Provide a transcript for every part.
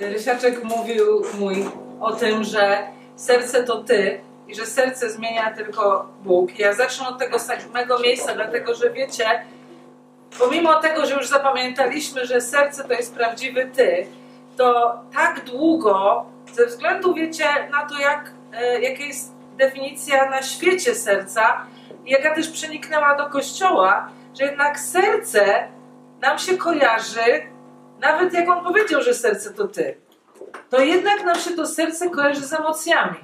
Rysiaczek mówił mój o tym, że serce to ty i że serce zmienia tylko Bóg. I ja zacznę od tego samego miejsca, dlatego że wiecie, pomimo tego, że już zapamiętaliśmy, że serce to jest prawdziwy ty, to tak długo, ze względu, wiecie, na to, jak, e, jaka jest definicja na świecie serca, jaka też przeniknęła do kościoła, że jednak serce nam się kojarzy nawet jak on powiedział, że serce to ty, to jednak nam się to serce kojarzy z emocjami.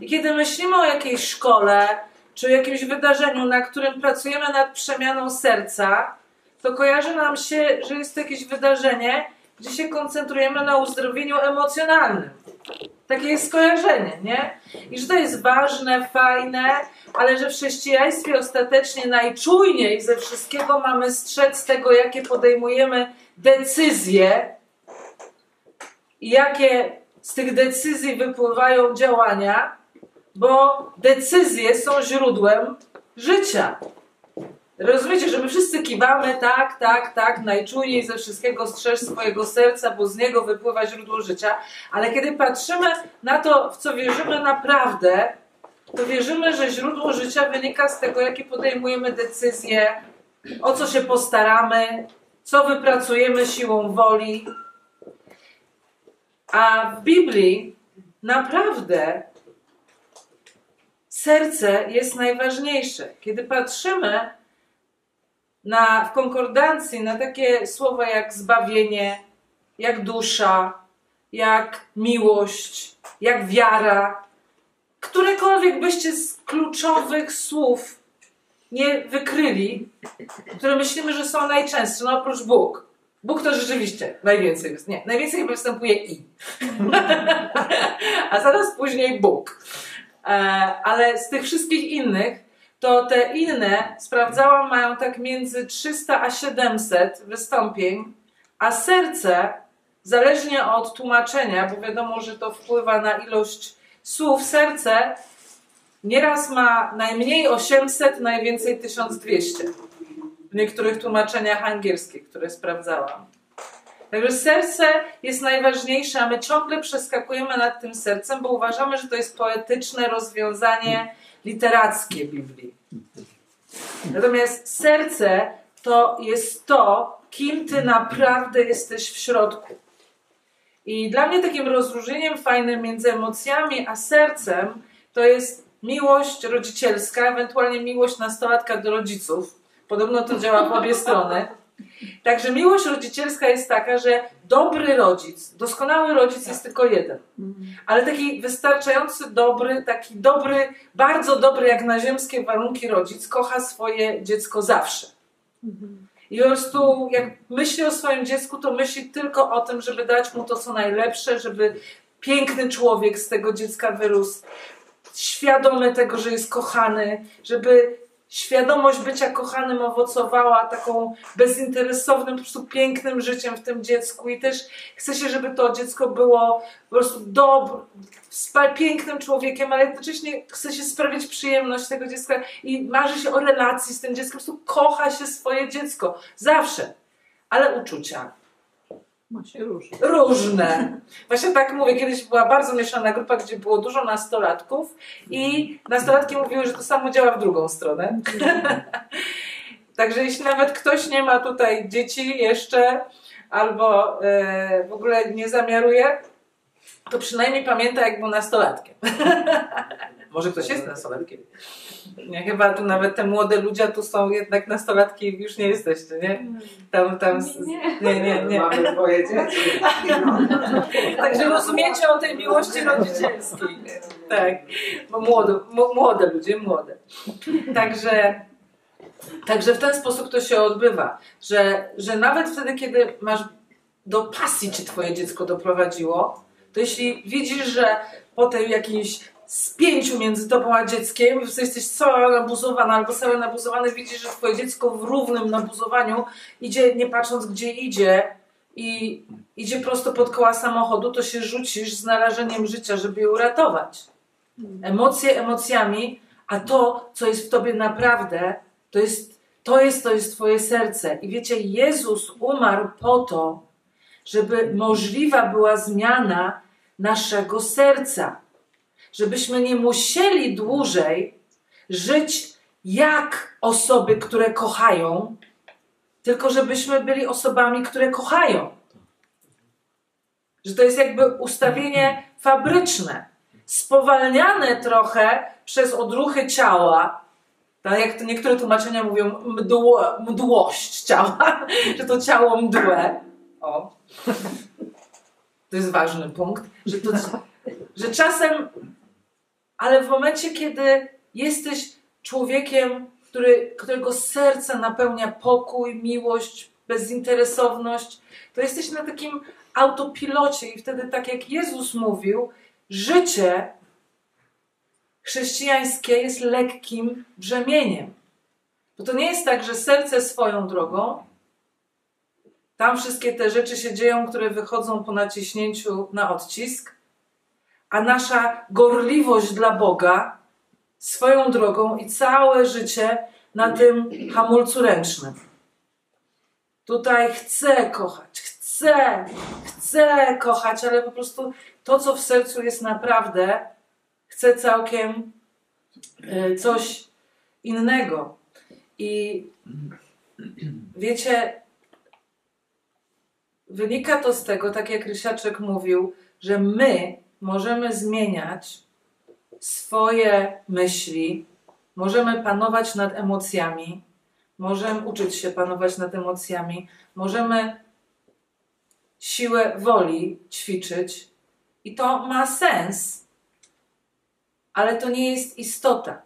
I kiedy myślimy o jakiejś szkole, czy jakimś wydarzeniu, na którym pracujemy nad przemianą serca, to kojarzy nam się, że jest to jakieś wydarzenie, gdzie się koncentrujemy na uzdrowieniu emocjonalnym. Takie jest skojarzenie, nie? I że to jest ważne, fajne, ale że w chrześcijaństwie ostatecznie najczujniej ze wszystkiego mamy strzec tego, jakie podejmujemy decyzje i jakie z tych decyzji wypływają działania, bo decyzje są źródłem życia. Rozumiecie, że my wszyscy kiwamy, tak, tak, tak, najczujniej ze wszystkiego strzeż swojego serca, bo z niego wypływa źródło życia, ale kiedy patrzymy na to, w co wierzymy naprawdę, to wierzymy, że źródło życia wynika z tego, jakie podejmujemy decyzje, o co się postaramy, co wypracujemy siłą woli. A w Biblii naprawdę serce jest najważniejsze. Kiedy patrzymy na, w konkordancji na takie słowa jak zbawienie, jak dusza, jak miłość, jak wiara, którekolwiek byście z kluczowych słów nie wykryli, które myślimy, że są najczęstsze, no oprócz Bóg. Bóg to rzeczywiście najwięcej jest. Nie, najwięcej występuje i. A zaraz później Bóg. E, ale z tych wszystkich innych, to te inne, sprawdzałam, mają tak między 300 a 700 wystąpień, a serce, zależnie od tłumaczenia, bo wiadomo, że to wpływa na ilość słów, serce Nieraz ma najmniej 800, najwięcej 1200. W niektórych tłumaczeniach angielskich, które sprawdzałam. Także serce jest najważniejsze, a my ciągle przeskakujemy nad tym sercem, bo uważamy, że to jest poetyczne rozwiązanie literackie Biblii. Natomiast serce to jest to, kim ty naprawdę jesteś w środku. I dla mnie takim rozróżnieniem fajnym między emocjami a sercem to jest miłość rodzicielska, ewentualnie miłość nastolatka do rodziców. Podobno to działa w obie strony. Także miłość rodzicielska jest taka, że dobry rodzic, doskonały rodzic jest tylko jeden. Ale taki wystarczający dobry, taki dobry, bardzo dobry jak na ziemskie warunki rodzic kocha swoje dziecko zawsze. I po prostu jak myśli o swoim dziecku, to myśli tylko o tym, żeby dać mu to, co najlepsze, żeby piękny człowiek z tego dziecka wyrósł, świadomy tego, że jest kochany, żeby świadomość bycia kochanym owocowała taką bezinteresownym, po prostu pięknym życiem w tym dziecku i też chce się, żeby to dziecko było po prostu dobrym, pięknym człowiekiem, ale jednocześnie chce się sprawić przyjemność tego dziecka i marzy się o relacji z tym dzieckiem, po prostu kocha się swoje dziecko. Zawsze. Ale uczucia różne. Różne. Właśnie tak mówię, kiedyś była bardzo mieszana grupa, gdzie było dużo nastolatków i nastolatki mówiły, że to samo działa w drugą stronę. Także jeśli nawet ktoś nie ma tutaj dzieci jeszcze albo e, w ogóle nie zamiaruje, to przynajmniej pamięta, jak był nastolatkiem. Może ktoś jest nastolatkiem. Nie, chyba tu nawet te młode ludzie tu są jednak nastolatki, już nie jesteście, nie? Tam, tam. Nie, nie, nie. nie. Mamy dwoje dzieci. Także rozumiecie o tej miłości rodzicielskiej. Tak, bo młode, młode ludzie, młode. Także. Także w ten sposób to się odbywa, że, że nawet wtedy, kiedy masz do pasji, czy twoje dziecko doprowadziło, to jeśli widzisz, że po tej jakiejś spięciu między tobą a dzieckiem, jesteś cała nabuzowana albo całe nabuzowany, widzisz, że twoje dziecko w równym nabuzowaniu idzie, nie patrząc gdzie idzie i idzie prosto pod koła samochodu, to się rzucisz z narażeniem życia, żeby je uratować. Emocje emocjami, a to, co jest w tobie naprawdę, to jest to jest, to jest twoje serce. I wiecie, Jezus umarł po to, żeby możliwa była zmiana naszego serca. Żebyśmy nie musieli dłużej żyć jak osoby, które kochają, tylko żebyśmy byli osobami, które kochają. Że to jest jakby ustawienie fabryczne, spowalniane trochę przez odruchy ciała. Tak jak to niektóre tłumaczenia mówią, mdło, mdłość ciała, że to ciało mdłe. O. To jest ważny punkt, że, to, że czasem, ale w momencie, kiedy jesteś człowiekiem, który, którego serce napełnia pokój, miłość, bezinteresowność, to jesteś na takim autopilocie i wtedy, tak jak Jezus mówił, życie chrześcijańskie jest lekkim brzemieniem. Bo to nie jest tak, że serce swoją drogą, tam wszystkie te rzeczy się dzieją, które wychodzą po naciśnięciu na odcisk, a nasza gorliwość dla Boga swoją drogą i całe życie na tym hamulcu ręcznym. Tutaj chcę kochać, chcę, chcę kochać, ale po prostu to, co w sercu jest naprawdę, chcę całkiem e, coś innego. I wiecie, wynika to z tego, tak jak Rysiaczek mówił, że my możemy zmieniać swoje myśli, możemy panować nad emocjami, możemy uczyć się panować nad emocjami, możemy siłę woli ćwiczyć i to ma sens, ale to nie jest istota.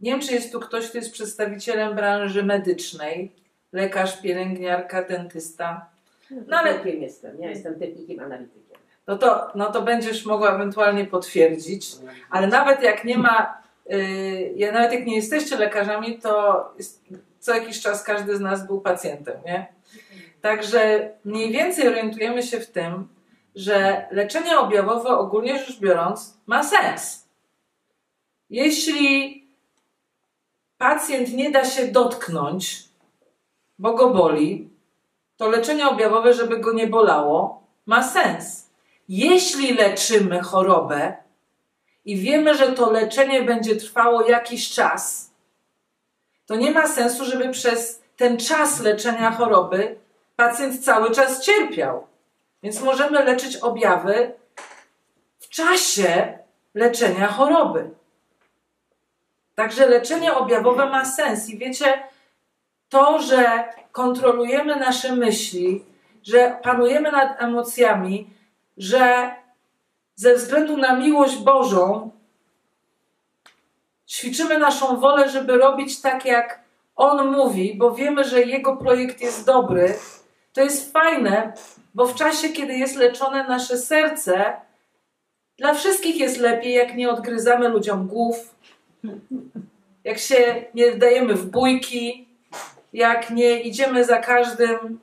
Nie wiem, czy jest tu ktoś, kto jest przedstawicielem branży medycznej, lekarz, pielęgniarka, dentysta. No ale jestem, ja jestem technikiem analitykiem. No to, no to będziesz mogła ewentualnie potwierdzić, ale nawet jak nie ma, yy, nawet jak nie jesteście lekarzami, to jest, co jakiś czas każdy z nas był pacjentem, nie? Także mniej więcej orientujemy się w tym, że leczenie objawowe ogólnie rzecz biorąc ma sens. Jeśli pacjent nie da się dotknąć, bo go boli, to leczenie objawowe, żeby go nie bolało, ma sens. Jeśli leczymy chorobę i wiemy, że to leczenie będzie trwało jakiś czas, to nie ma sensu, żeby przez ten czas leczenia choroby pacjent cały czas cierpiał. Więc możemy leczyć objawy w czasie leczenia choroby. Także leczenie objawowe ma sens. I wiecie, to, że kontrolujemy nasze myśli, że panujemy nad emocjami, że ze względu na miłość Bożą ćwiczymy naszą wolę, żeby robić tak, jak On mówi, bo wiemy, że Jego projekt jest dobry. To jest fajne, bo w czasie, kiedy jest leczone nasze serce, dla wszystkich jest lepiej, jak nie odgryzamy ludziom głów, jak się nie dajemy w bójki, jak nie idziemy za każdym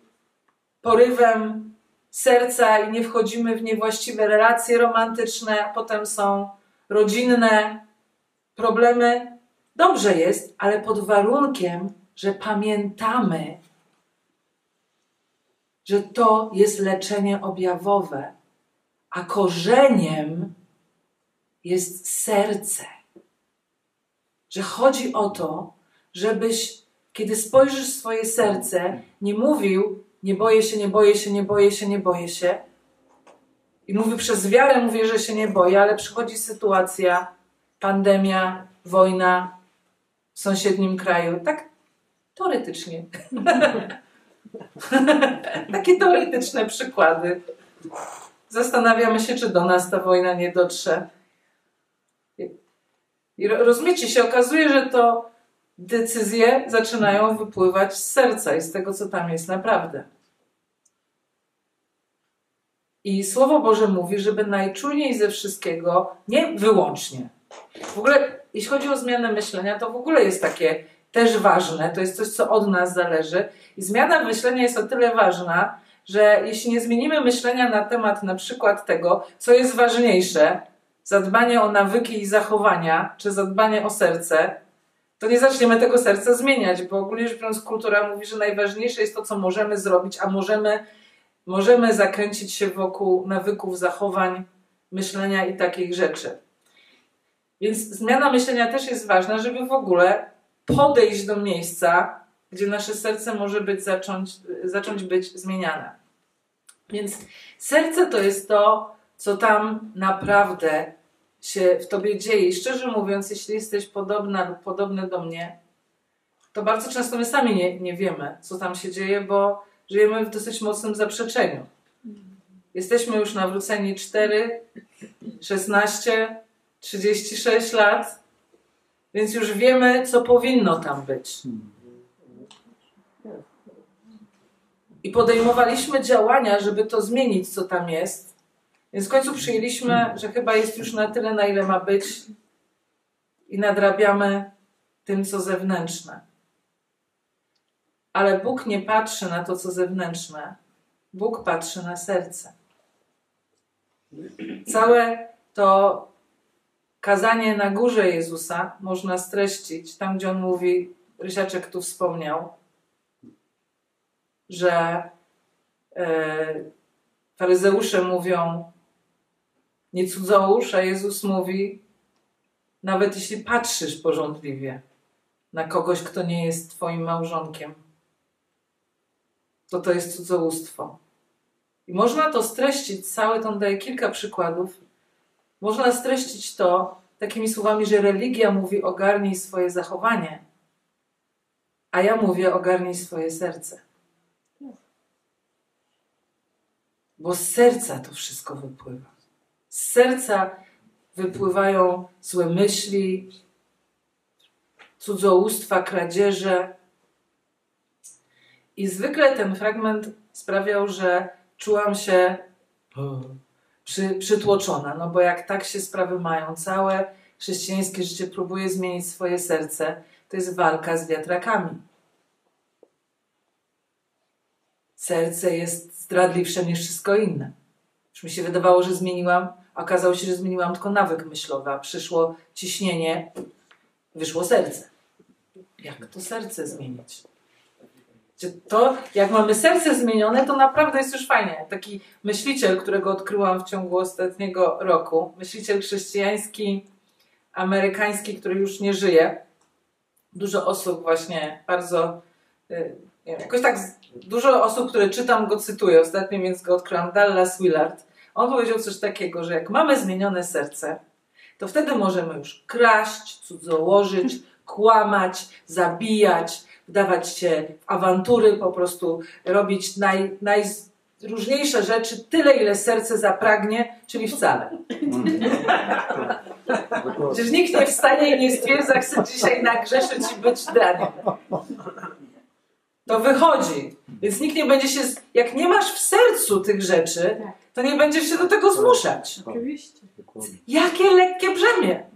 porywem serca i nie wchodzimy w niewłaściwe relacje romantyczne, a potem są rodzinne problemy. Dobrze jest, ale pod warunkiem, że pamiętamy, że to jest leczenie objawowe, a korzeniem jest serce. Że chodzi o to, żebyś, kiedy spojrzysz w swoje serce, nie mówił, nie boję się, nie boję się, nie boję się, nie boję się. I mówi przez wiarę, mówię, że się nie boję, ale przychodzi sytuacja, pandemia, wojna w sąsiednim kraju. Tak teoretycznie. Takie teoretyczne przykłady. Zastanawiamy się, czy do nas ta wojna nie dotrze. I rozumiecie, się okazuje, że to decyzje zaczynają wypływać z serca i z tego, co tam jest naprawdę. I Słowo Boże mówi, żeby najczulniej ze wszystkiego, nie wyłącznie. W ogóle, jeśli chodzi o zmianę myślenia, to w ogóle jest takie też ważne, to jest coś, co od nas zależy. I zmiana myślenia jest o tyle ważna, że jeśli nie zmienimy myślenia na temat na przykład tego, co jest ważniejsze, zadbanie o nawyki i zachowania, czy zadbanie o serce, to nie zaczniemy tego serca zmieniać, bo ogólnie rzecz biorąc kultura mówi, że najważniejsze jest to, co możemy zrobić, a możemy możemy zakręcić się wokół nawyków, zachowań, myślenia i takich rzeczy. Więc zmiana myślenia też jest ważna, żeby w ogóle podejść do miejsca, gdzie nasze serce może być zacząć, zacząć być zmieniane. Więc serce to jest to, co tam naprawdę się w tobie dzieje. I szczerze mówiąc, jeśli jesteś podobna lub podobny do mnie, to bardzo często my sami nie, nie wiemy, co tam się dzieje, bo żyjemy w dosyć mocnym zaprzeczeniu. Jesteśmy już nawróceni 4, 16, 36 lat, więc już wiemy, co powinno tam być. I podejmowaliśmy działania, żeby to zmienić, co tam jest. Więc w końcu przyjęliśmy, że chyba jest już na tyle, na ile ma być, i nadrabiamy tym, co zewnętrzne. Ale Bóg nie patrzy na to, co zewnętrzne. Bóg patrzy na serce. Całe to kazanie na górze Jezusa można streścić tam, gdzie on mówi, Rysiaczek tu wspomniał, że e, faryzeusze mówią nie cudzołóż, a Jezus mówi nawet jeśli patrzysz porządliwie na kogoś, kto nie jest twoim małżonkiem, to to jest cudzołóstwo. I można to streścić, całe to daje kilka przykładów. Można streścić to takimi słowami, że religia mówi ogarnij swoje zachowanie, a ja mówię ogarnij swoje serce. Bo z serca to wszystko wypływa. Z serca wypływają złe myśli, cudzołóstwa, kradzieże. I zwykle ten fragment sprawiał, że czułam się przy, przytłoczona, no bo jak tak się sprawy mają, całe chrześcijańskie życie próbuje zmienić swoje serce, to jest walka z wiatrakami. Serce jest zdradliwsze niż wszystko inne. Już mi się wydawało, że zmieniłam, a okazało się, że zmieniłam tylko nawyk myślowy, a przyszło ciśnienie, wyszło serce. Jak to serce zmienić? To, jak mamy serce zmienione, to naprawdę jest już fajnie. Taki myśliciel, którego odkryłam w ciągu ostatniego roku, myśliciel chrześcijański, amerykański, który już nie żyje. Dużo osób właśnie bardzo, y, wiem, jakoś tak dużo osób, które czytam, go cytuję ostatnio, więc go odkryłam. Dallas Willard. On powiedział coś takiego, że jak mamy zmienione serce, to wtedy możemy już kraść, cudzołożyć, kłamać, zabijać, wdawać się w awantury, po prostu robić naj, najróżniejsze rzeczy, tyle ile serce zapragnie, czyli wcale. Przecież nikt nie wstanie i nie stwierdza, chcę dzisiaj nagrzeszyć i być draniem. To wychodzi. Więc nikt nie będzie się, jak nie masz w sercu tych rzeczy, to nie będziesz się do tego zmuszać. Oczywiście. Jakie lekkie brzemię.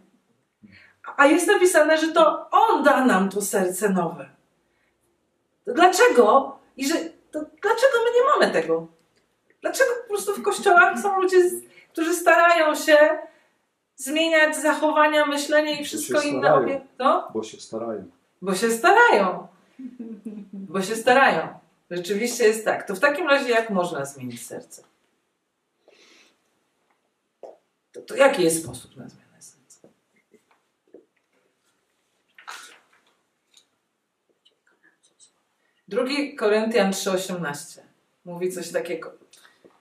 A jest napisane, że to On da nam to serce nowe. To dlaczego? I że to dlaczego my nie mamy tego? Dlaczego po prostu w kościołach są ludzie, którzy starają się zmieniać zachowania, myślenie i wszystko inne? No? Bo się starają. Bo się starają. Bo się starają. Rzeczywiście jest tak. To w takim razie jak można zmienić serce? To, to jaki jest sposób na zmianę serca? Drugi Koryntian 3,18 mówi coś takiego.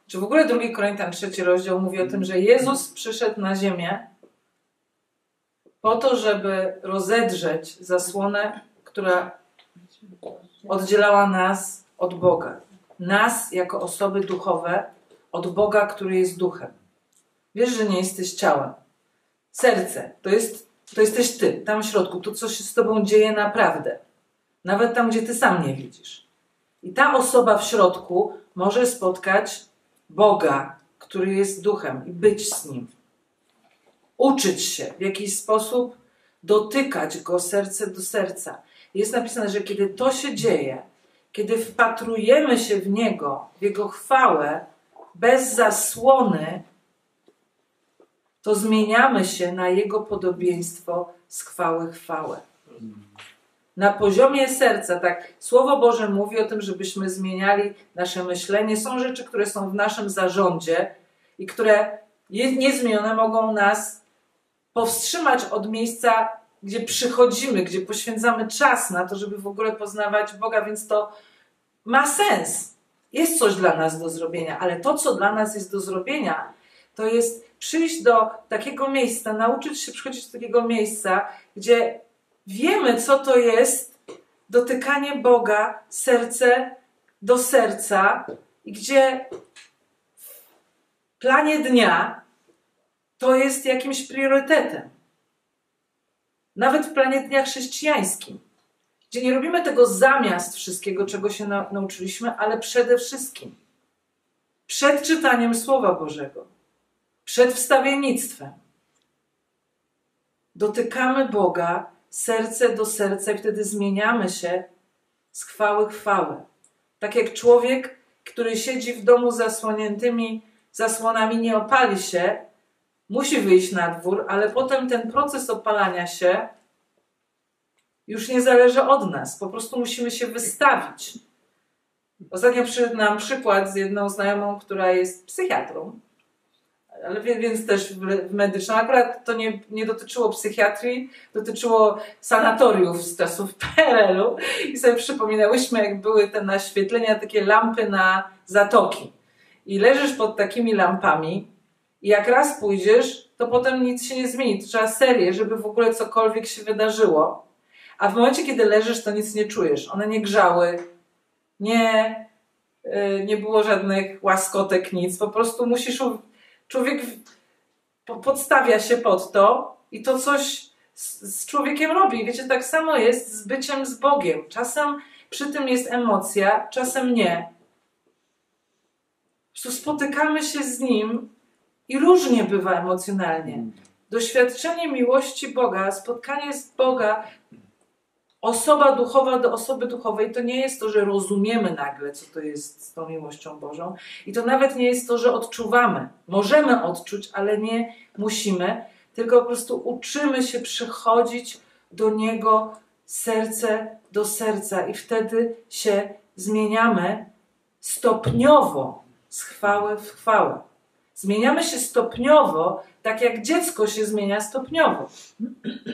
Czy w ogóle drugi Koryntian trzeci rozdział mówi o tym, że Jezus przyszedł na ziemię po to, żeby rozedrzeć zasłonę, która oddzielała nas od Boga. Nas jako osoby duchowe od Boga, który jest duchem. Wiesz, że nie jesteś ciałem. Serce to, jest, to jesteś ty, tam w środku. To, co się z tobą dzieje naprawdę. Nawet tam, gdzie ty sam nie widzisz. I ta osoba w środku może spotkać Boga, który jest duchem i być z nim. Uczyć się w jakiś sposób, dotykać go serce do serca. Jest napisane, że kiedy to się dzieje, kiedy wpatrujemy się w Niego, w Jego chwałę, bez zasłony, to zmieniamy się na Jego podobieństwo z chwały chwałę. na poziomie serca, tak, Słowo Boże mówi o tym, żebyśmy zmieniali nasze myślenie. Są rzeczy, które są w naszym zarządzie i które niezmienione mogą nas powstrzymać od miejsca, gdzie przychodzimy, gdzie poświęcamy czas na to, żeby w ogóle poznawać Boga, więc to ma sens. Jest coś dla nas do zrobienia, ale to, co dla nas jest do zrobienia, to jest przyjść do takiego miejsca, nauczyć się przychodzić do takiego miejsca, gdzie wiemy, co to jest dotykanie Boga serce do serca i gdzie w planie dnia to jest jakimś priorytetem. Nawet w planie dnia chrześcijańskim, gdzie nie robimy tego zamiast wszystkiego, czego się na, nauczyliśmy, ale przede wszystkim przed czytaniem Słowa Bożego, przed wstawiennictwem. Dotykamy Boga serce do serca i wtedy zmieniamy się z chwały chwałę. Tak jak człowiek, który siedzi w domu zasłoniętymi zasłonami, nie opali się, musi wyjść na dwór, ale potem ten proces opalania się już nie zależy od nas. Po prostu musimy się wystawić. Ostatnio przyszedł nam przykład z jedną znajomą, która jest psychiatrą ale więc też medyczną. Akurat to nie, nie dotyczyło psychiatrii, dotyczyło sanatoriów z czasów PRL-u i sobie przypominałyśmy, jak były te naświetlenia, takie lampy na zatoki. I leżysz pod takimi lampami i jak raz pójdziesz, to potem nic się nie zmieni. Trzeba serię, żeby w ogóle cokolwiek się wydarzyło. A w momencie, kiedy leżysz, to nic nie czujesz. One nie grzały, nie, y, nie było żadnych łaskotek, nic. Po prostu musisz człowiek podstawia się pod to i to coś z, z człowiekiem robi. Wiecie, tak samo jest z byciem z Bogiem. Czasem przy tym jest emocja, czasem nie. Po spotykamy się z Nim i różnie bywa emocjonalnie. Doświadczenie miłości Boga, spotkanie z Boga osoba duchowa do osoby duchowej to nie jest to, że rozumiemy nagle, co to jest z tą miłością Bożą. I to nawet nie jest to, że odczuwamy. Możemy odczuć, ale nie musimy, tylko po prostu uczymy się przychodzić do Niego serce do serca i wtedy się zmieniamy stopniowo z chwały w chwałę. Zmieniamy się stopniowo, tak jak dziecko się zmienia stopniowo.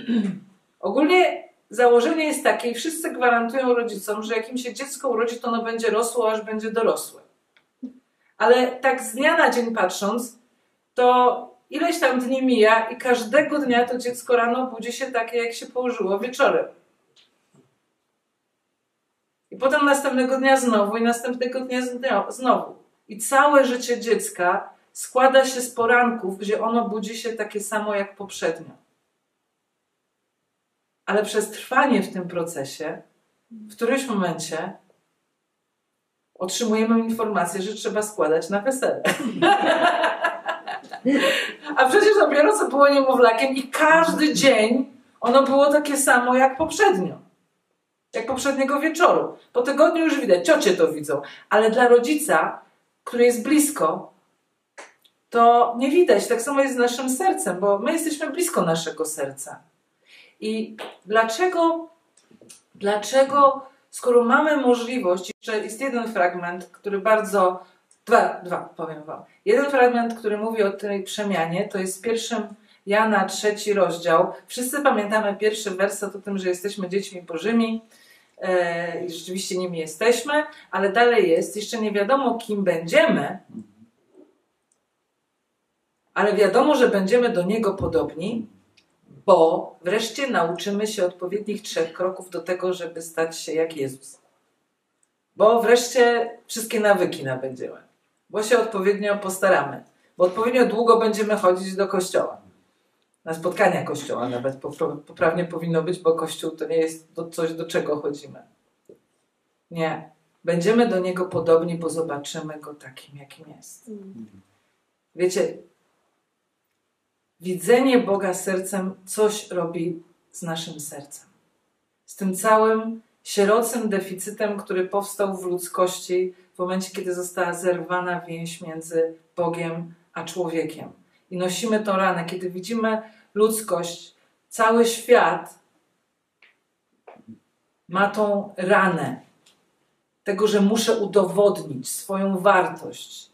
Ogólnie założenie jest takie i wszyscy gwarantują rodzicom, że jak im się dziecko urodzi, to ono będzie rosło, aż będzie dorosłe. Ale tak z dnia na dzień patrząc, to ileś tam dni mija i każdego dnia to dziecko rano budzi się takie, jak się położyło wieczorem. I potem następnego dnia znowu i następnego dnia znowu. I całe życie dziecka składa się z poranków, gdzie ono budzi się takie samo jak poprzednio ale przez trwanie w tym procesie, w którymś momencie otrzymujemy informację, że trzeba składać na wesele. A przecież dopiero co było niemowlakiem i każdy dzień ono było takie samo jak poprzednio. Jak poprzedniego wieczoru. Po tygodniu już widać, ciocie to widzą. Ale dla rodzica, który jest blisko, to nie widać. Tak samo jest z naszym sercem, bo my jesteśmy blisko naszego serca. I dlaczego, dlaczego, skoro mamy możliwość, jeszcze jest jeden fragment, który bardzo, dwa, dwa powiem Wam. Jeden fragment, który mówi o tej przemianie, to jest pierwszym Jana trzeci rozdział. Wszyscy pamiętamy pierwszy werset o tym, że jesteśmy dziećmi bożymi e, i rzeczywiście nimi jesteśmy, ale dalej jest, jeszcze nie wiadomo kim będziemy, ale wiadomo, że będziemy do Niego podobni, bo wreszcie nauczymy się odpowiednich trzech kroków do tego, żeby stać się jak Jezus. Bo wreszcie wszystkie nawyki nabędziemy, bo się odpowiednio postaramy, bo odpowiednio długo będziemy chodzić do kościoła. Na spotkania kościoła nawet poprawnie powinno być, bo kościół to nie jest coś, do czego chodzimy. Nie. Będziemy do niego podobni, bo zobaczymy go takim, jakim jest. Wiecie, widzenie Boga sercem coś robi z naszym sercem. Z tym całym sierocym deficytem, który powstał w ludzkości w momencie, kiedy została zerwana więź między Bogiem a człowiekiem. I nosimy tą ranę, kiedy widzimy ludzkość, cały świat ma tą ranę tego, że muszę udowodnić swoją wartość.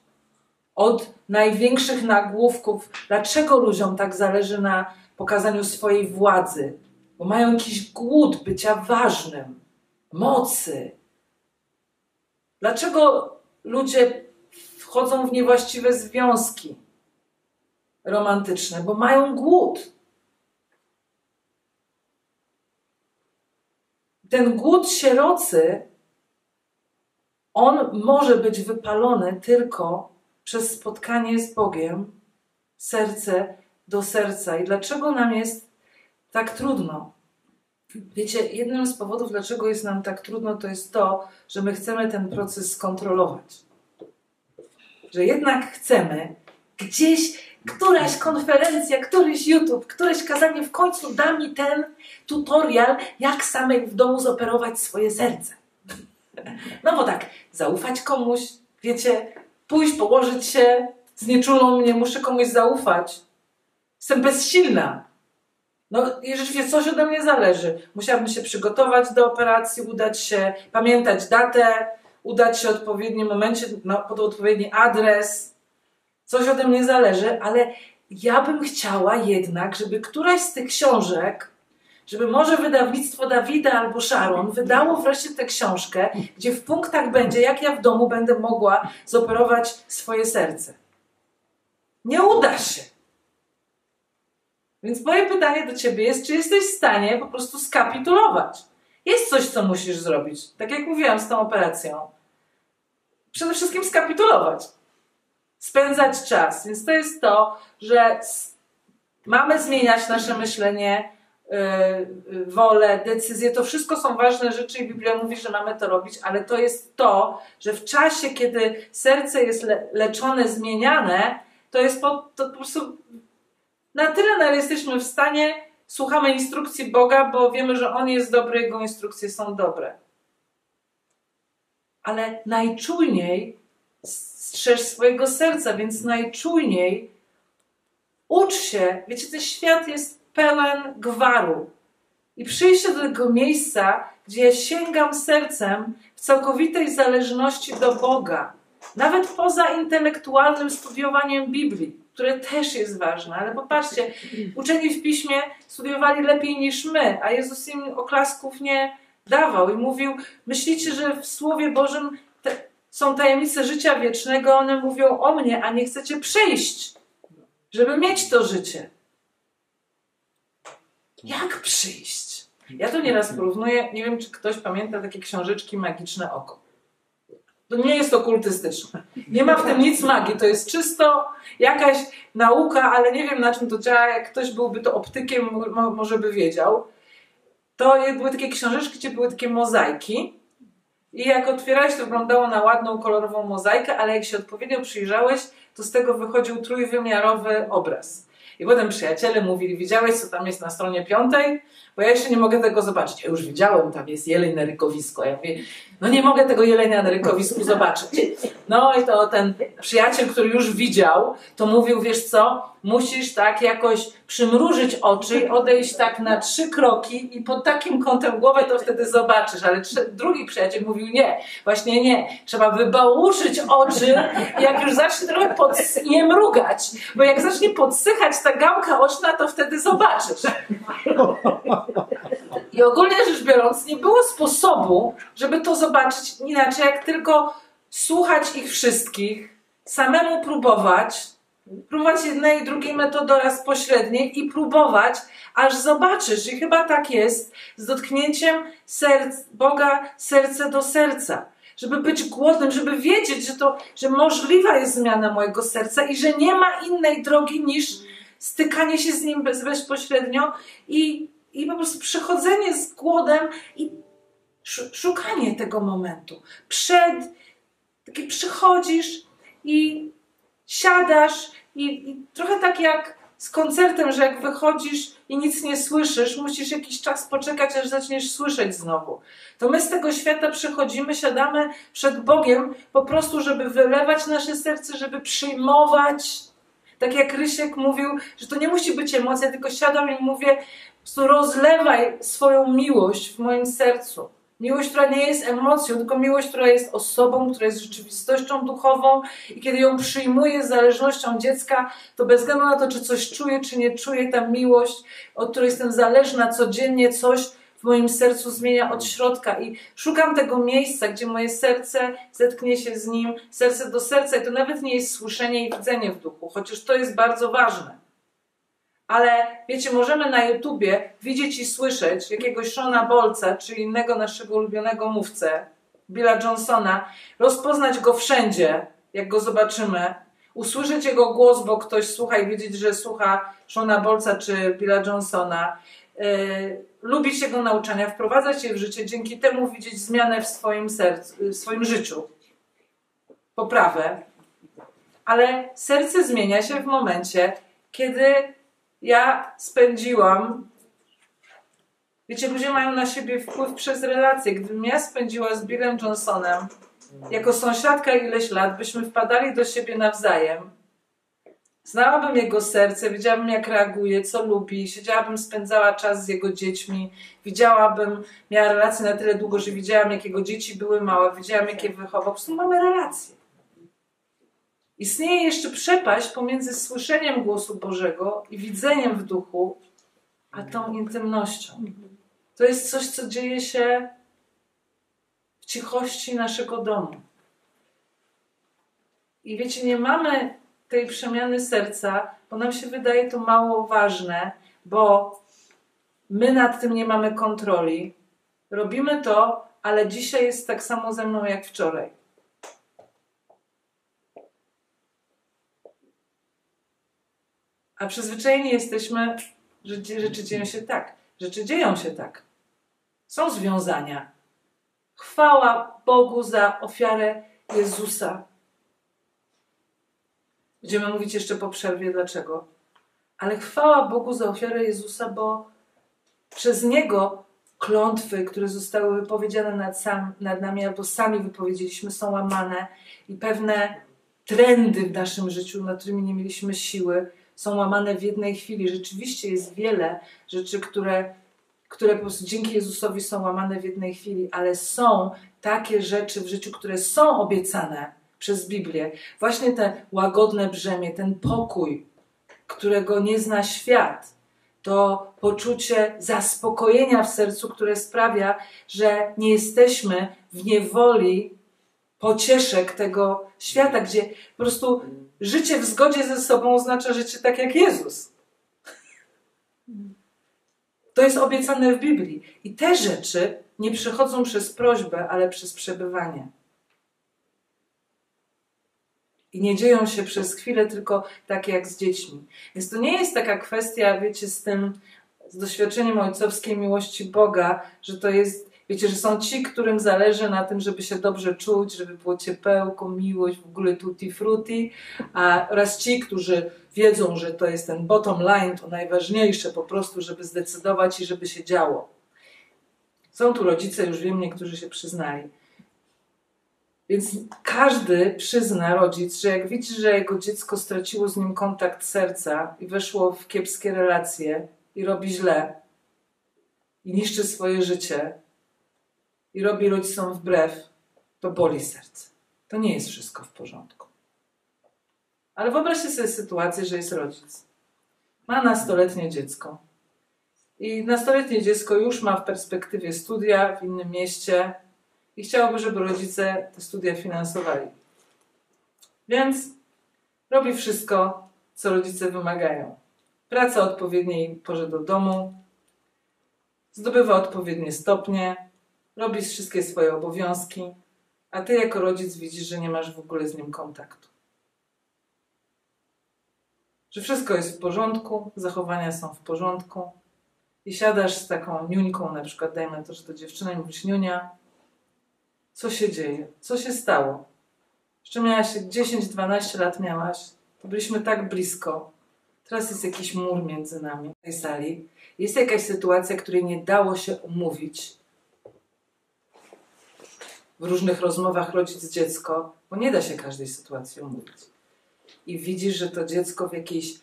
Od największych nagłówków, dlaczego ludziom tak zależy na pokazaniu swojej władzy, bo mają jakiś głód bycia ważnym, mocy. Dlaczego ludzie wchodzą w niewłaściwe związki romantyczne? Bo mają głód. Ten głód sierocy, on może być wypalony tylko przez spotkanie z Bogiem, serce do serca. I dlaczego nam jest tak trudno? Wiecie, jednym z powodów, dlaczego jest nam tak trudno, to jest to, że my chcemy ten proces skontrolować. Że jednak chcemy gdzieś, któraś konferencja, któryś YouTube, któreś kazanie w końcu da mi ten tutorial, jak samej w domu zoperować swoje serce. No bo tak, zaufać komuś, wiecie, pójść, położyć się, znieczulą mnie, muszę komuś zaufać. Jestem bezsilna. No, jeżeli coś ode mnie zależy, musiałabym się przygotować do operacji, udać się, pamiętać datę, udać się w odpowiednim momencie, no, pod odpowiedni adres. Coś ode mnie zależy, ale ja bym chciała jednak, żeby któraś z tych książek, żeby może wydawnictwo Dawida albo Sharon wydało wreszcie tę książkę, gdzie w punktach będzie, jak ja w domu będę mogła zoperować swoje serce. Nie uda się. Więc moje pytanie do ciebie jest, czy jesteś w stanie po prostu skapitulować? Jest coś, co musisz zrobić. Tak jak mówiłam z tą operacją. Przede wszystkim skapitulować. Spędzać czas. Więc to jest to, że mamy zmieniać nasze myślenie, wolę, decyzje. To wszystko są ważne rzeczy i Biblia mówi, że mamy to robić, ale to jest to, że w czasie, kiedy serce jest le leczone, zmieniane, to jest po, to po prostu na tyle, na ile jesteśmy w stanie, słuchamy instrukcji Boga, bo wiemy, że On jest dobry, Jego instrukcje są dobre. Ale najczujniej strzeż swojego serca, więc najczujniej ucz się. Wiecie, ten świat jest pełen gwaru. I przyjście do tego miejsca, gdzie ja sięgam sercem w całkowitej zależności do Boga, nawet poza intelektualnym studiowaniem Biblii które też jest ważne, ale popatrzcie, uczeni w piśmie studiowali lepiej niż my, a Jezus im oklasków nie dawał i mówił: Myślicie, że w Słowie Bożym te, są tajemnice życia wiecznego, one mówią o mnie, a nie chcecie przyjść, żeby mieć to życie. Jak przyjść? Ja to nieraz porównuję, nie wiem, czy ktoś pamięta takie książeczki Magiczne Oko. To nie jest okultystyczne. Nie ma w tym nic magii. To jest czysto jakaś nauka, ale nie wiem na czym to działa. Jak ktoś byłby to optykiem, może by wiedział. To były takie książeczki, gdzie były takie mozaiki. I jak otwierałeś, to wyglądało na ładną, kolorową mozaikę, ale jak się odpowiednio przyjrzałeś, to z tego wychodził trójwymiarowy obraz. I potem przyjaciele mówili, widziałeś, co tam jest na stronie piątej? Bo ja jeszcze nie mogę tego zobaczyć. Ja już widziałem, tam jest jeleń na rykowisko. Ja mówię, no nie mogę tego jelenia na rykowisku zobaczyć. No i to ten przyjaciel, który już widział, to mówił, wiesz co, musisz tak jakoś przymrużyć oczy odejść tak na trzy kroki i pod takim kątem głowę to wtedy zobaczysz. Ale drugi przyjaciel mówił, nie, właśnie nie. Trzeba wybałuszyć oczy, jak już zacznie trochę pod, nie mrugać, bo jak zacznie podsychać ta gałka oczna, to wtedy zobaczysz. I ogólnie rzecz biorąc, nie było sposobu, żeby to zobaczyć inaczej, jak tylko słuchać ich wszystkich, samemu próbować, próbować jednej i drugiej metody oraz pośredniej i próbować, aż zobaczysz. I chyba tak jest z dotknięciem serc, Boga serce do serca. Żeby być głodnym, żeby wiedzieć, że, to, że możliwa jest zmiana mojego serca i że nie ma innej drogi niż stykanie się z Nim bezpośrednio i i po prostu przychodzenie z głodem i szukanie tego momentu. Przed, taki przychodzisz i siadasz i, i trochę tak jak z koncertem, że jak wychodzisz i nic nie słyszysz, musisz jakiś czas poczekać, aż zaczniesz słyszeć znowu. To my z tego świata przychodzimy, siadamy przed Bogiem po prostu, żeby wylewać nasze serce, żeby przyjmować. Tak jak Rysiek mówił, że to nie musi być emocja, tylko siadam i mówię, prostu rozlewaj swoją miłość w moim sercu. Miłość, która nie jest emocją, tylko miłość, która jest osobą, która jest rzeczywistością duchową i kiedy ją przyjmuje z zależnością dziecka, to bez względu na to, czy coś czuje, czy nie czuje, ta miłość, od której jestem zależna codziennie, coś w moim sercu zmienia od środka i szukam tego miejsca, gdzie moje serce zetknie się z nim, serce do serca i to nawet nie jest słyszenie i widzenie w duchu, chociaż to jest bardzo ważne. Ale wiecie, możemy na YouTubie widzieć i słyszeć jakiegoś Shona Bolca, czy innego naszego ulubionego mówcę, Billa Johnsona, rozpoznać go wszędzie, jak go zobaczymy, usłyszeć jego głos, bo ktoś słucha i wiedzieć, że słucha Shona Bolca czy Billa Johnsona, yy, lubić jego nauczania, wprowadzać je w życie, dzięki temu widzieć zmianę w swoim sercu, w swoim życiu, poprawę. Ale serce zmienia się w momencie, kiedy ja spędziłam. Wiecie, ludzie mają na siebie wpływ przez relacje. Gdybym ja spędziła z Billem Johnsonem jako sąsiadka ileś lat, byśmy wpadali do siebie nawzajem. Znałabym jego serce, wiedziałabym jak reaguje, co lubi, siedziałabym, spędzała czas z jego dziećmi, widziałabym, miała relacje na tyle długo, że widziałam jak jego dzieci były małe, widziałam jak je wychował. Po prostu mamy relacje. Istnieje jeszcze przepaść pomiędzy słyszeniem głosu Bożego i widzeniem w duchu, a tą intymnością. To jest coś, co dzieje się w cichości naszego domu. I wiecie, nie mamy tej przemiany serca, bo nam się wydaje to mało ważne, bo my nad tym nie mamy kontroli. Robimy to, ale dzisiaj jest tak samo ze mną jak wczoraj. A przyzwyczajeni jesteśmy, że rzeczy dzieją się tak. Rzeczy dzieją się tak. Są związania. Chwała Bogu za ofiarę Jezusa. Będziemy mówić jeszcze po przerwie dlaczego. Ale chwała Bogu za ofiarę Jezusa, bo przez Niego klątwy, które zostały wypowiedziane nad, sam, nad nami albo sami wypowiedzieliśmy, są łamane i pewne trendy w naszym życiu, nad którymi nie mieliśmy siły, są łamane w jednej chwili. Rzeczywiście jest wiele rzeczy, które, które po prostu dzięki Jezusowi są łamane w jednej chwili, ale są takie rzeczy w życiu, które są obiecane przez Biblię. Właśnie te łagodne brzemię, ten pokój, którego nie zna świat. To poczucie zaspokojenia w sercu, które sprawia, że nie jesteśmy w niewoli pocieszek tego świata, gdzie po prostu życie w zgodzie ze sobą oznacza życie tak jak Jezus. To jest obiecane w Biblii. I te rzeczy nie przychodzą przez prośbę, ale przez przebywanie. I nie dzieją się przez chwilę tylko tak jak z dziećmi. Więc to nie jest taka kwestia, wiecie, z tym, z doświadczeniem ojcowskiej miłości Boga, że to jest Wiecie, że są ci, którym zależy na tym, żeby się dobrze czuć, żeby było ciepełko, miłość, w ogóle tutti frutti, a oraz ci, którzy wiedzą, że to jest ten bottom line, to najważniejsze po prostu, żeby zdecydować i żeby się działo. Są tu rodzice, już wiem, niektórzy się przyznali. Więc każdy przyzna, rodzic, że jak widzi, że jego dziecko straciło z nim kontakt serca i weszło w kiepskie relacje i robi źle i niszczy swoje życie, i robi rodzicom wbrew, to boli serce. To nie jest wszystko w porządku. Ale wyobraźcie sobie sytuację, że jest rodzic. Ma nastoletnie dziecko. I nastoletnie dziecko już ma w perspektywie studia w innym mieście i chciałoby, żeby rodzice te studia finansowali. Więc robi wszystko, co rodzice wymagają. Praca odpowiedniej porze do domu, zdobywa odpowiednie stopnie, robisz wszystkie swoje obowiązki, a ty jako rodzic widzisz, że nie masz w ogóle z nim kontaktu. Że wszystko jest w porządku, zachowania są w porządku i siadasz z taką niuńką, na przykład dajmy to, że to dziewczyna i mówisz niunia, co się dzieje, co się stało. Jeszcze miałaś 10-12 lat miałaś, to byliśmy tak blisko. Teraz jest jakiś mur między nami w tej sali. Jest jakaś sytuacja, której nie dało się umówić w różnych rozmowach rodzic-dziecko, bo nie da się każdej sytuacji omówić. I widzisz, że to dziecko w jakiejś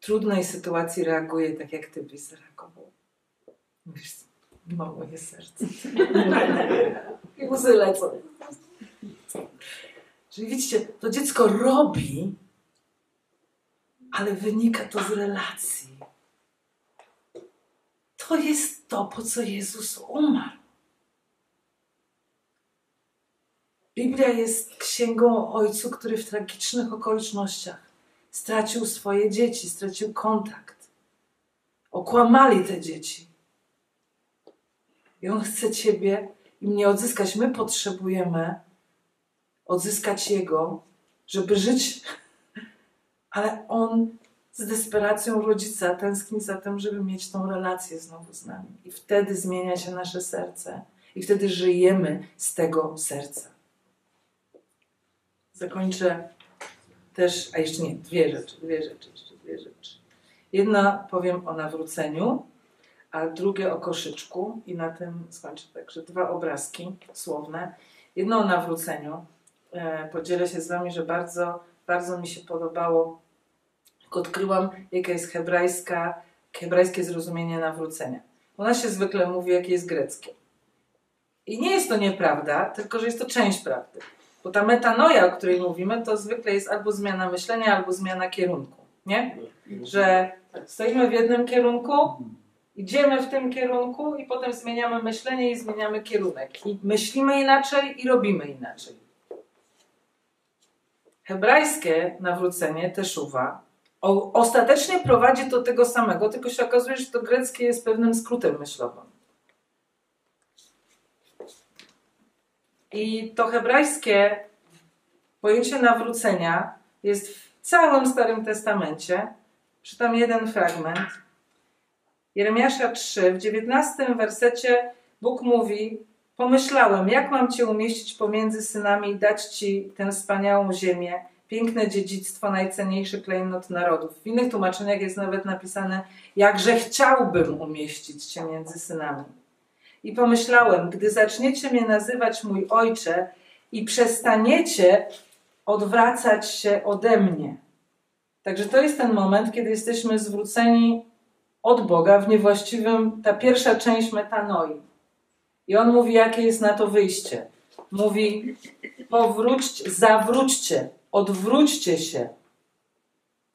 trudnej sytuacji reaguje tak, jak ty byś zareagował. Mówisz, ma moje serce. I łzy lecą. Czyli widzicie, to dziecko robi, ale wynika to z relacji. To jest to, po co Jezus umarł. Biblia jest księgą o ojcu, który w tragicznych okolicznościach stracił swoje dzieci, stracił kontakt. Okłamali te dzieci. I on chce ciebie i mnie odzyskać. My potrzebujemy odzyskać jego, żeby żyć, ale on z desperacją rodzica tęskni za tym, żeby mieć tą relację znowu z nami. I wtedy zmienia się nasze serce, i wtedy żyjemy z tego serca. Zakończę też, a jeszcze nie, dwie rzeczy, dwie rzeczy, jeszcze dwie rzeczy. Jedna powiem o nawróceniu, a drugie o koszyczku i na tym skończę. Także dwa obrazki słowne. Jedno o nawróceniu. E, podzielę się z Wami, że bardzo, bardzo mi się podobało, jak odkryłam, jaka jest hebrajska, hebrajskie zrozumienie nawrócenia. U nas się zwykle mówi, jakie jest greckie. I nie jest to nieprawda, tylko że jest to część prawdy. Bo ta metanoja, o której mówimy, to zwykle jest albo zmiana myślenia, albo zmiana kierunku. Nie? Że stoimy w jednym kierunku, idziemy w tym kierunku i potem zmieniamy myślenie i zmieniamy kierunek. I myślimy inaczej i robimy inaczej. Hebrajskie nawrócenie, teszuwa, ostatecznie prowadzi do tego samego, tylko się okazuje, że to greckie jest pewnym skrótem myślowym. I to hebrajskie pojęcie nawrócenia jest w całym Starym Testamencie. Czytam jeden fragment. Jeremiasza 3, w 19 wersecie Bóg mówi: Pomyślałem, jak mam Cię umieścić pomiędzy synami i dać Ci tę wspaniałą ziemię, piękne dziedzictwo, najcenniejszy klejnot narodów. W innych tłumaczeniach jest nawet napisane, jakże chciałbym umieścić Cię między synami. I pomyślałem, gdy zaczniecie mnie nazywać mój ojcze i przestaniecie odwracać się ode mnie. Także to jest ten moment, kiedy jesteśmy zwróceni od Boga w niewłaściwym, ta pierwsza część metanoi. I on mówi, jakie jest na to wyjście. Mówi, powróćcie, zawróćcie, odwróćcie się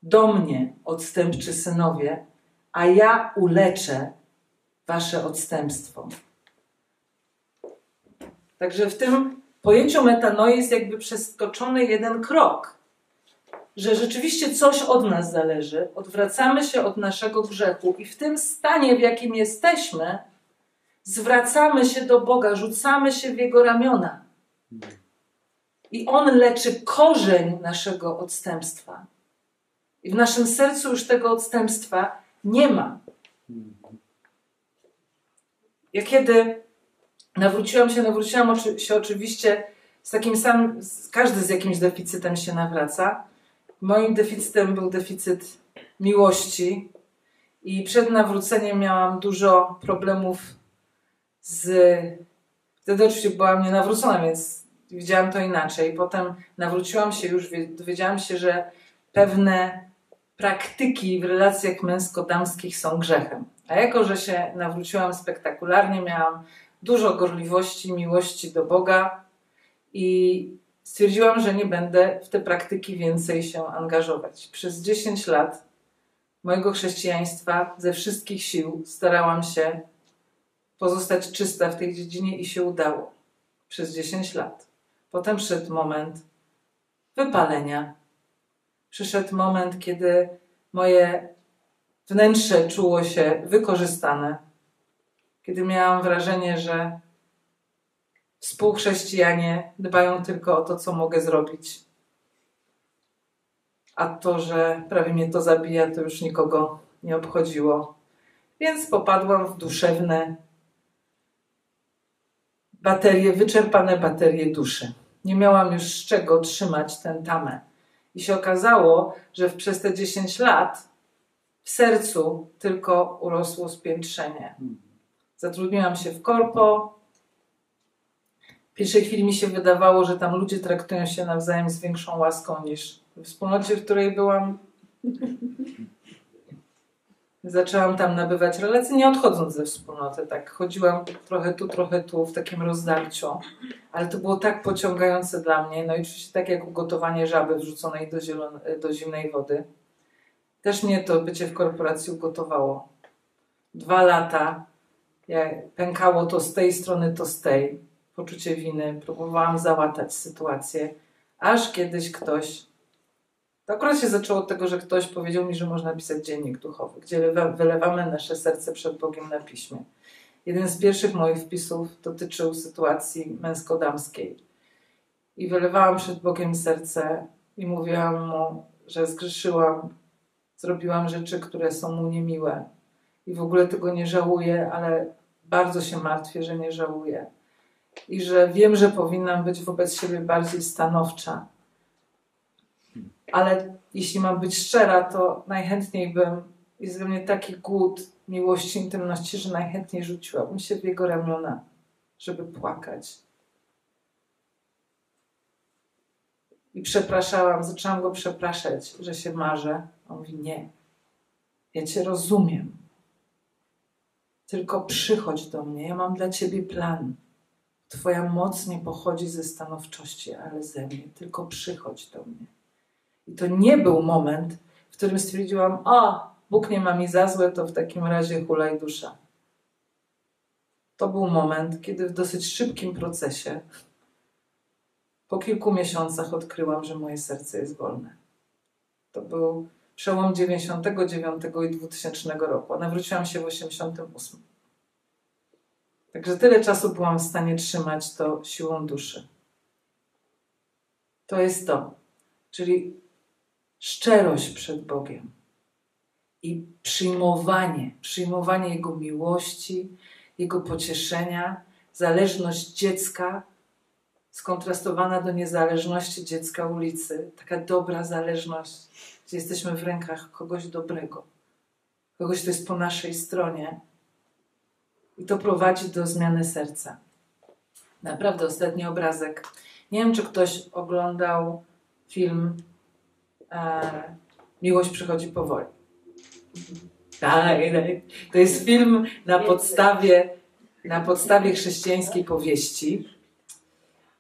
do mnie, odstępczy synowie, a ja uleczę wasze odstępstwo. Także w tym pojęciu metanoi jest jakby przeskoczony jeden krok. Że rzeczywiście coś od nas zależy, odwracamy się od naszego grzechu i w tym stanie, w jakim jesteśmy, zwracamy się do Boga, rzucamy się w Jego ramiona. I On leczy korzeń naszego odstępstwa. I w naszym sercu już tego odstępstwa nie ma. Ja kiedy Nawróciłam się, nawróciłam się oczywiście z takim samym, każdy z jakimś deficytem się nawraca. Moim deficytem był deficyt miłości i przed nawróceniem miałam dużo problemów z... Wtedy oczywiście byłam nienawrócona, więc widziałam to inaczej. Potem nawróciłam się już, dowiedziałam się, że pewne praktyki w relacjach męsko-damskich są grzechem. A jako, że się nawróciłam spektakularnie, miałam dużo gorliwości, miłości do Boga i stwierdziłam, że nie będę w te praktyki więcej się angażować. Przez 10 lat mojego chrześcijaństwa ze wszystkich sił starałam się pozostać czysta w tej dziedzinie i się udało. Przez 10 lat. Potem przyszedł moment wypalenia. Przyszedł moment, kiedy moje wnętrze czuło się wykorzystane kiedy miałam wrażenie, że współchrześcijanie dbają tylko o to, co mogę zrobić. A to, że prawie mnie to zabija, to już nikogo nie obchodziło. Więc popadłam w duszewne baterie, wyczerpane baterie duszy. Nie miałam już z czego trzymać ten tamę. I się okazało, że przez te 10 lat w sercu tylko urosło spiętrzenie. Zatrudniłam się w korpo. W pierwszej chwili mi się wydawało, że tam ludzie traktują się nawzajem z większą łaską niż w wspólnocie, w której byłam. Zaczęłam tam nabywać relacje, nie odchodząc ze wspólnoty. Tak, chodziłam trochę tu, trochę tu, w takim rozdarciu, ale to było tak pociągające dla mnie. No i oczywiście tak jak ugotowanie żaby wrzuconej do, do zimnej wody. Też mnie to bycie w korporacji ugotowało. Dwa lata, pękało to z tej strony, to z tej. Poczucie winy, próbowałam załatać sytuację, aż kiedyś ktoś to akurat się zaczęło od tego, że ktoś powiedział mi, że można pisać dziennik duchowy, gdzie wylewamy nasze serce przed Bogiem na piśmie. Jeden z pierwszych moich wpisów dotyczył sytuacji męsko-damskiej. I wylewałam przed Bogiem serce i mówiłam mu, że zgrzeszyłam, zrobiłam rzeczy, które są mu niemiłe. I w ogóle tego nie żałuję, ale bardzo się martwię, że nie żałuję. I że wiem, że powinnam być wobec siebie bardziej stanowcza ale jeśli mam być szczera, to najchętniej bym, jest we mnie taki głód miłości, intymności, że najchętniej rzuciłabym się w jego ramiona, żeby płakać. I przepraszałam, zaczęłam go przepraszać, że się marzę. On mówi: Nie, ja cię rozumiem. Tylko przychodź do mnie, ja mam dla ciebie plan. Twoja moc nie pochodzi ze stanowczości, ale ze mnie. Tylko przychodź do mnie. I to nie był moment, w którym stwierdziłam, o, Bóg nie ma mi za złe, to w takim razie hulaj dusza. To był moment, kiedy w dosyć szybkim procesie, po kilku miesiącach odkryłam, że moje serce jest wolne. To był przełom 99 i 2000 roku, a nawróciłam się w 88. Także tyle czasu byłam w stanie trzymać to siłą duszy. To jest to. Czyli szczerość przed Bogiem i przyjmowanie, przyjmowanie Jego miłości, Jego pocieszenia, zależność dziecka skontrastowana do niezależności dziecka ulicy, taka dobra zależność, gdzie jesteśmy w rękach kogoś dobrego, kogoś, kto jest po naszej stronie. I to prowadzi do zmiany serca. Naprawdę ostatni obrazek. Nie wiem, czy ktoś oglądał film e, Miłość przychodzi powoli. Tak, to jest film na podstawie, na podstawie chrześcijańskiej powieści.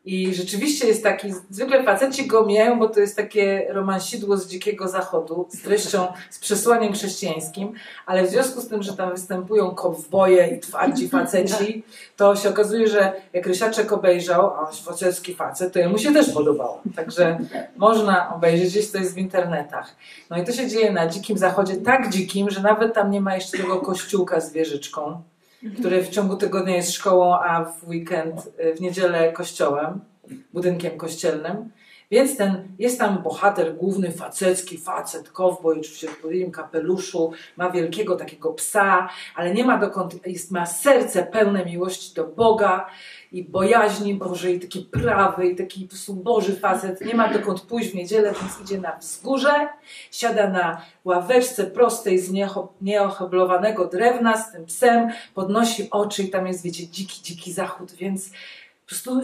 I rzeczywiście jest taki, zwykle faceci go mijają, bo to jest takie romansidło z dzikiego zachodu, z treścią, z przesłaniem chrześcijańskim, ale w związku z tym, że tam występują kowboje i twardzi faceci, to się okazuje, że jak Rysiaczek obejrzał, a on facecki facet, to jemu się też podobało. Także można obejrzeć, gdzieś to jest w internetach. No i to się dzieje na dzikim zachodzie, tak dzikim, że nawet tam nie ma jeszcze tego kościółka z wieżyczką który w ciągu tygodnia jest szkołą, a w weekend, y, w niedzielę kościołem, budynkiem kościelnym. Więc ten, jest tam bohater główny, facecki facet, kowboj, oczywiście w podwójnym kapeluszu, ma wielkiego takiego psa, ale nie ma dokąd, jest, ma serce pełne miłości do Boga i bojaźni Bożej, taki prawy i taki po prostu Boży facet, nie ma dokąd pójść w niedzielę, więc idzie na wzgórze, siada na ławeczce prostej z nieoheblowanego drewna z tym psem, podnosi oczy i tam jest, wiecie, dziki, dziki zachód, więc po prostu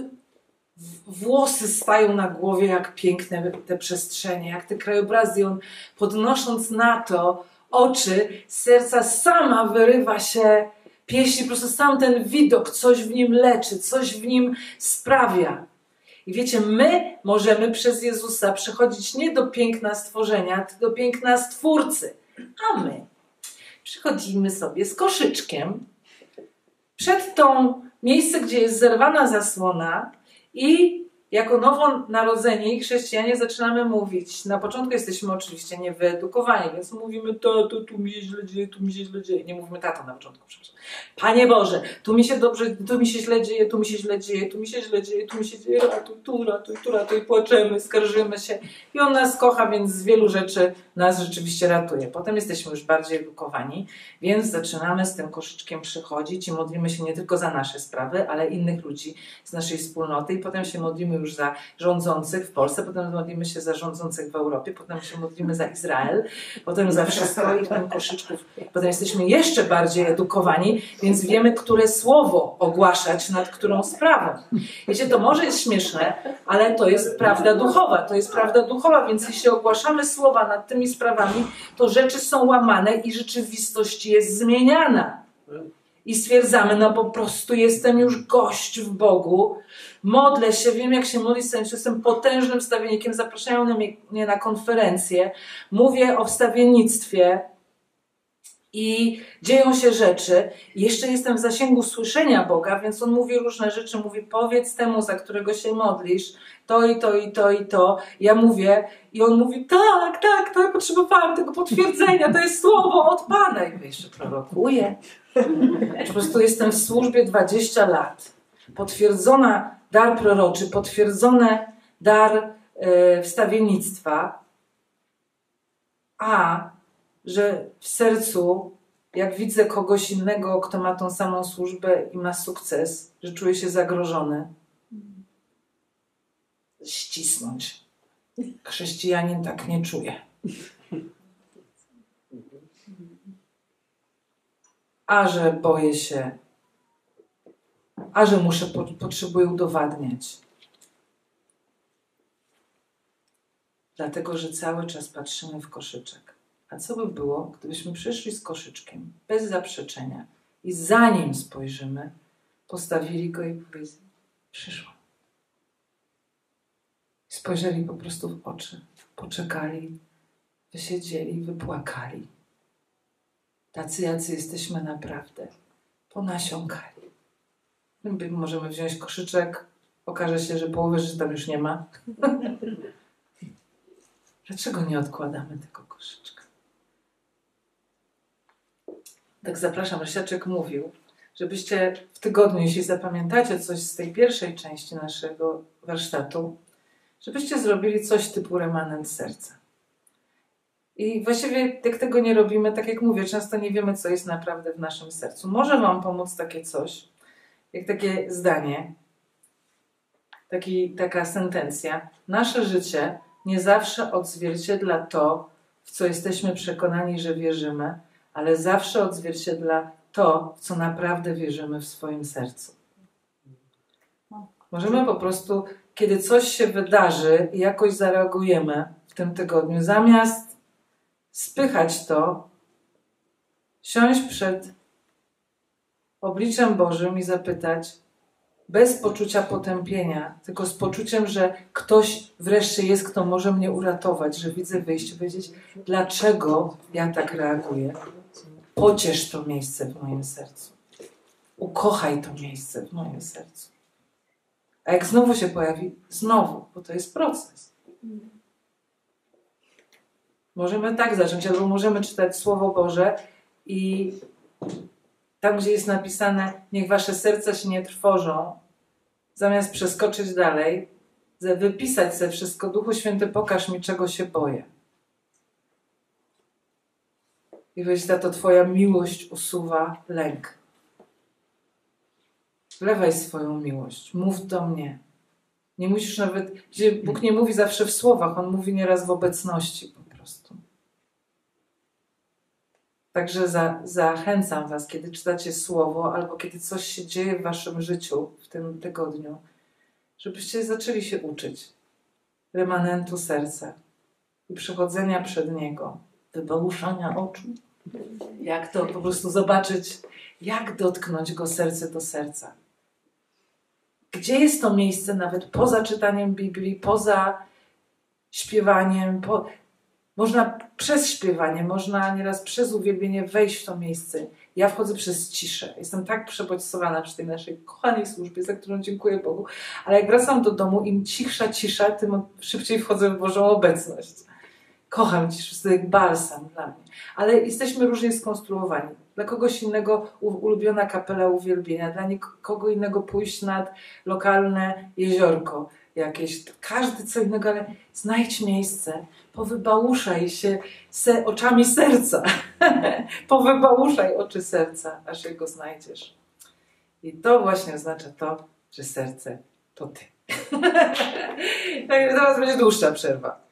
włosy stają na głowie, jak piękne te przestrzenie, jak te krajobrazy. On podnosząc na to oczy, serca sama wyrywa się pieśń, po prostu sam ten widok coś w nim leczy, coś w nim sprawia. I wiecie, my możemy przez Jezusa przychodzić nie do piękna stworzenia, tylko do piękna stwórcy. A my przychodzimy sobie z koszyczkiem przed tą miejsce, gdzie jest zerwana zasłona i jako nowonarodzeni chrześcijanie zaczynamy mówić. Na początku jesteśmy oczywiście niewyedukowani, więc mówimy to, to tu mi się źle dzieje, tu mi się źle dzieje. Nie mówimy tato na początku, przepraszam. Panie Boże, tu mi się dobrze, tu mi się źle dzieje, tu mi się źle dzieje, tu mi się źle dzieje, tu mi się dzieje, ratuj, tu ratuj, tu ratuj, płaczemy, skarżymy się. I On nas kocha, więc z wielu rzeczy nas rzeczywiście ratuje. Potem jesteśmy już bardziej edukowani, więc zaczynamy z tym koszyczkiem przychodzić i modlimy się nie tylko za nasze sprawy, ale innych ludzi z naszej wspólnoty i potem się modlimy już za rządzących w Polsce, potem modlimy się za rządzących w Europie, potem się modlimy za Izrael, potem za wszystko i w tym koszyczku. Potem jesteśmy jeszcze bardziej edukowani, więc wiemy, które słowo ogłaszać nad którą sprawą. Wiecie, to może jest śmieszne, ale to jest prawda duchowa. To jest prawda duchowa, więc jeśli ogłaszamy słowa nad tymi sprawami, to rzeczy są łamane i rzeczywistość jest zmieniana i stwierdzamy, no po prostu jestem już gość w Bogu, modlę się, wiem jak się modlić, jestem potężnym wstawiennikiem, zapraszają mnie na konferencję, mówię o wstawiennictwie i dzieją się rzeczy. Jeszcze jestem w zasięgu słyszenia Boga, więc On mówi różne rzeczy, mówi powiedz temu, za którego się modlisz, to i to i to i to. Ja mówię i On mówi tak, tak, tak, potrzebowałem tego potwierdzenia, to jest słowo od Pana. I jeszcze prorokuję. Po prostu jestem w służbie 20 lat. Potwierdzona dar proroczy, potwierdzone dar e, wstawiennictwa, a że w sercu, jak widzę kogoś innego, kto ma tą samą służbę i ma sukces, że czuję się zagrożony, ścisnąć. Chrześcijanin tak nie czuje. a że boję się, a że muszę, potrzebuję udowadniać. Dlatego, że cały czas patrzymy w koszyczek. A co by było, gdybyśmy przyszli z koszyczkiem, bez zaprzeczenia i zanim spojrzymy, postawili go i powiedzieli, przyszłam. Spojrzeli po prostu w oczy, poczekali, wysiedzieli, wypłakali tacy jacy jesteśmy naprawdę, ponasiąkali. Możemy wziąć koszyczek, okaże się, że połowy życia tam już nie ma. Dlaczego nie odkładamy tego koszyczka? Tak zapraszam, Rysiaczek mówił, żebyście w tygodniu, jeśli zapamiętacie coś z tej pierwszej części naszego warsztatu, żebyście zrobili coś typu remanent serca. I właściwie jak tego nie robimy, tak jak mówię, często nie wiemy, co jest naprawdę w naszym sercu. Może Wam pomóc takie coś, jak takie zdanie, taki, taka sentencja. Nasze życie nie zawsze odzwierciedla to, w co jesteśmy przekonani, że wierzymy, ale zawsze odzwierciedla to, w co naprawdę wierzymy w swoim sercu. Możemy po prostu, kiedy coś się wydarzy i jakoś zareagujemy w tym tygodniu, zamiast spychać to, siąść przed obliczem Bożym i zapytać, bez poczucia potępienia, tylko z poczuciem, że ktoś wreszcie jest, kto może mnie uratować, że widzę wyjście, powiedzieć, dlaczego ja tak reaguję. Pociesz to miejsce w moim sercu. Ukochaj to miejsce w moim sercu. A jak znowu się pojawi, znowu, bo to jest proces. Możemy tak zacząć, albo możemy czytać Słowo Boże i tam, gdzie jest napisane, niech wasze serca się nie trwożą, zamiast przeskoczyć dalej, wypisać sobie wszystko, Duchu Święty, pokaż mi, czego się boję. I weź to Twoja miłość usuwa lęk. Wlewaj swoją miłość, mów do mnie. Nie musisz nawet, Bóg nie mówi zawsze w słowach, On mówi nieraz w obecności prostu. Także za, zachęcam Was, kiedy czytacie słowo albo kiedy coś się dzieje w Waszym życiu w tym tygodniu, żebyście zaczęli się uczyć remanentu serca i przechodzenia przed Niego, wybałuszania oczu. Jak to po prostu zobaczyć, jak dotknąć Go serce do serca. Gdzie jest to miejsce, nawet poza czytaniem Biblii, poza śpiewaniem, po, można przez śpiewanie, można nieraz przez uwielbienie wejść w to miejsce. Ja wchodzę przez ciszę. Jestem tak przebodźcowana przy tej naszej kochanej służbie, za którą dziękuję Bogu. Ale jak wracam do domu, im cichsza cisza, tym szybciej wchodzę w Bożą obecność. Kocham ciszę, to jest balsam dla mnie. Ale jesteśmy różnie skonstruowani. Dla kogoś innego ulubiona kapela uwielbienia, dla kogo innego pójść nad lokalne jeziorko jakieś. Każdy co innego, ale znajdź miejsce, powybałuszaj się se, oczami serca. powybałuszaj oczy serca, aż jego znajdziesz. I to właśnie oznacza to, że serce to ty. Także teraz będzie dłuższa przerwa.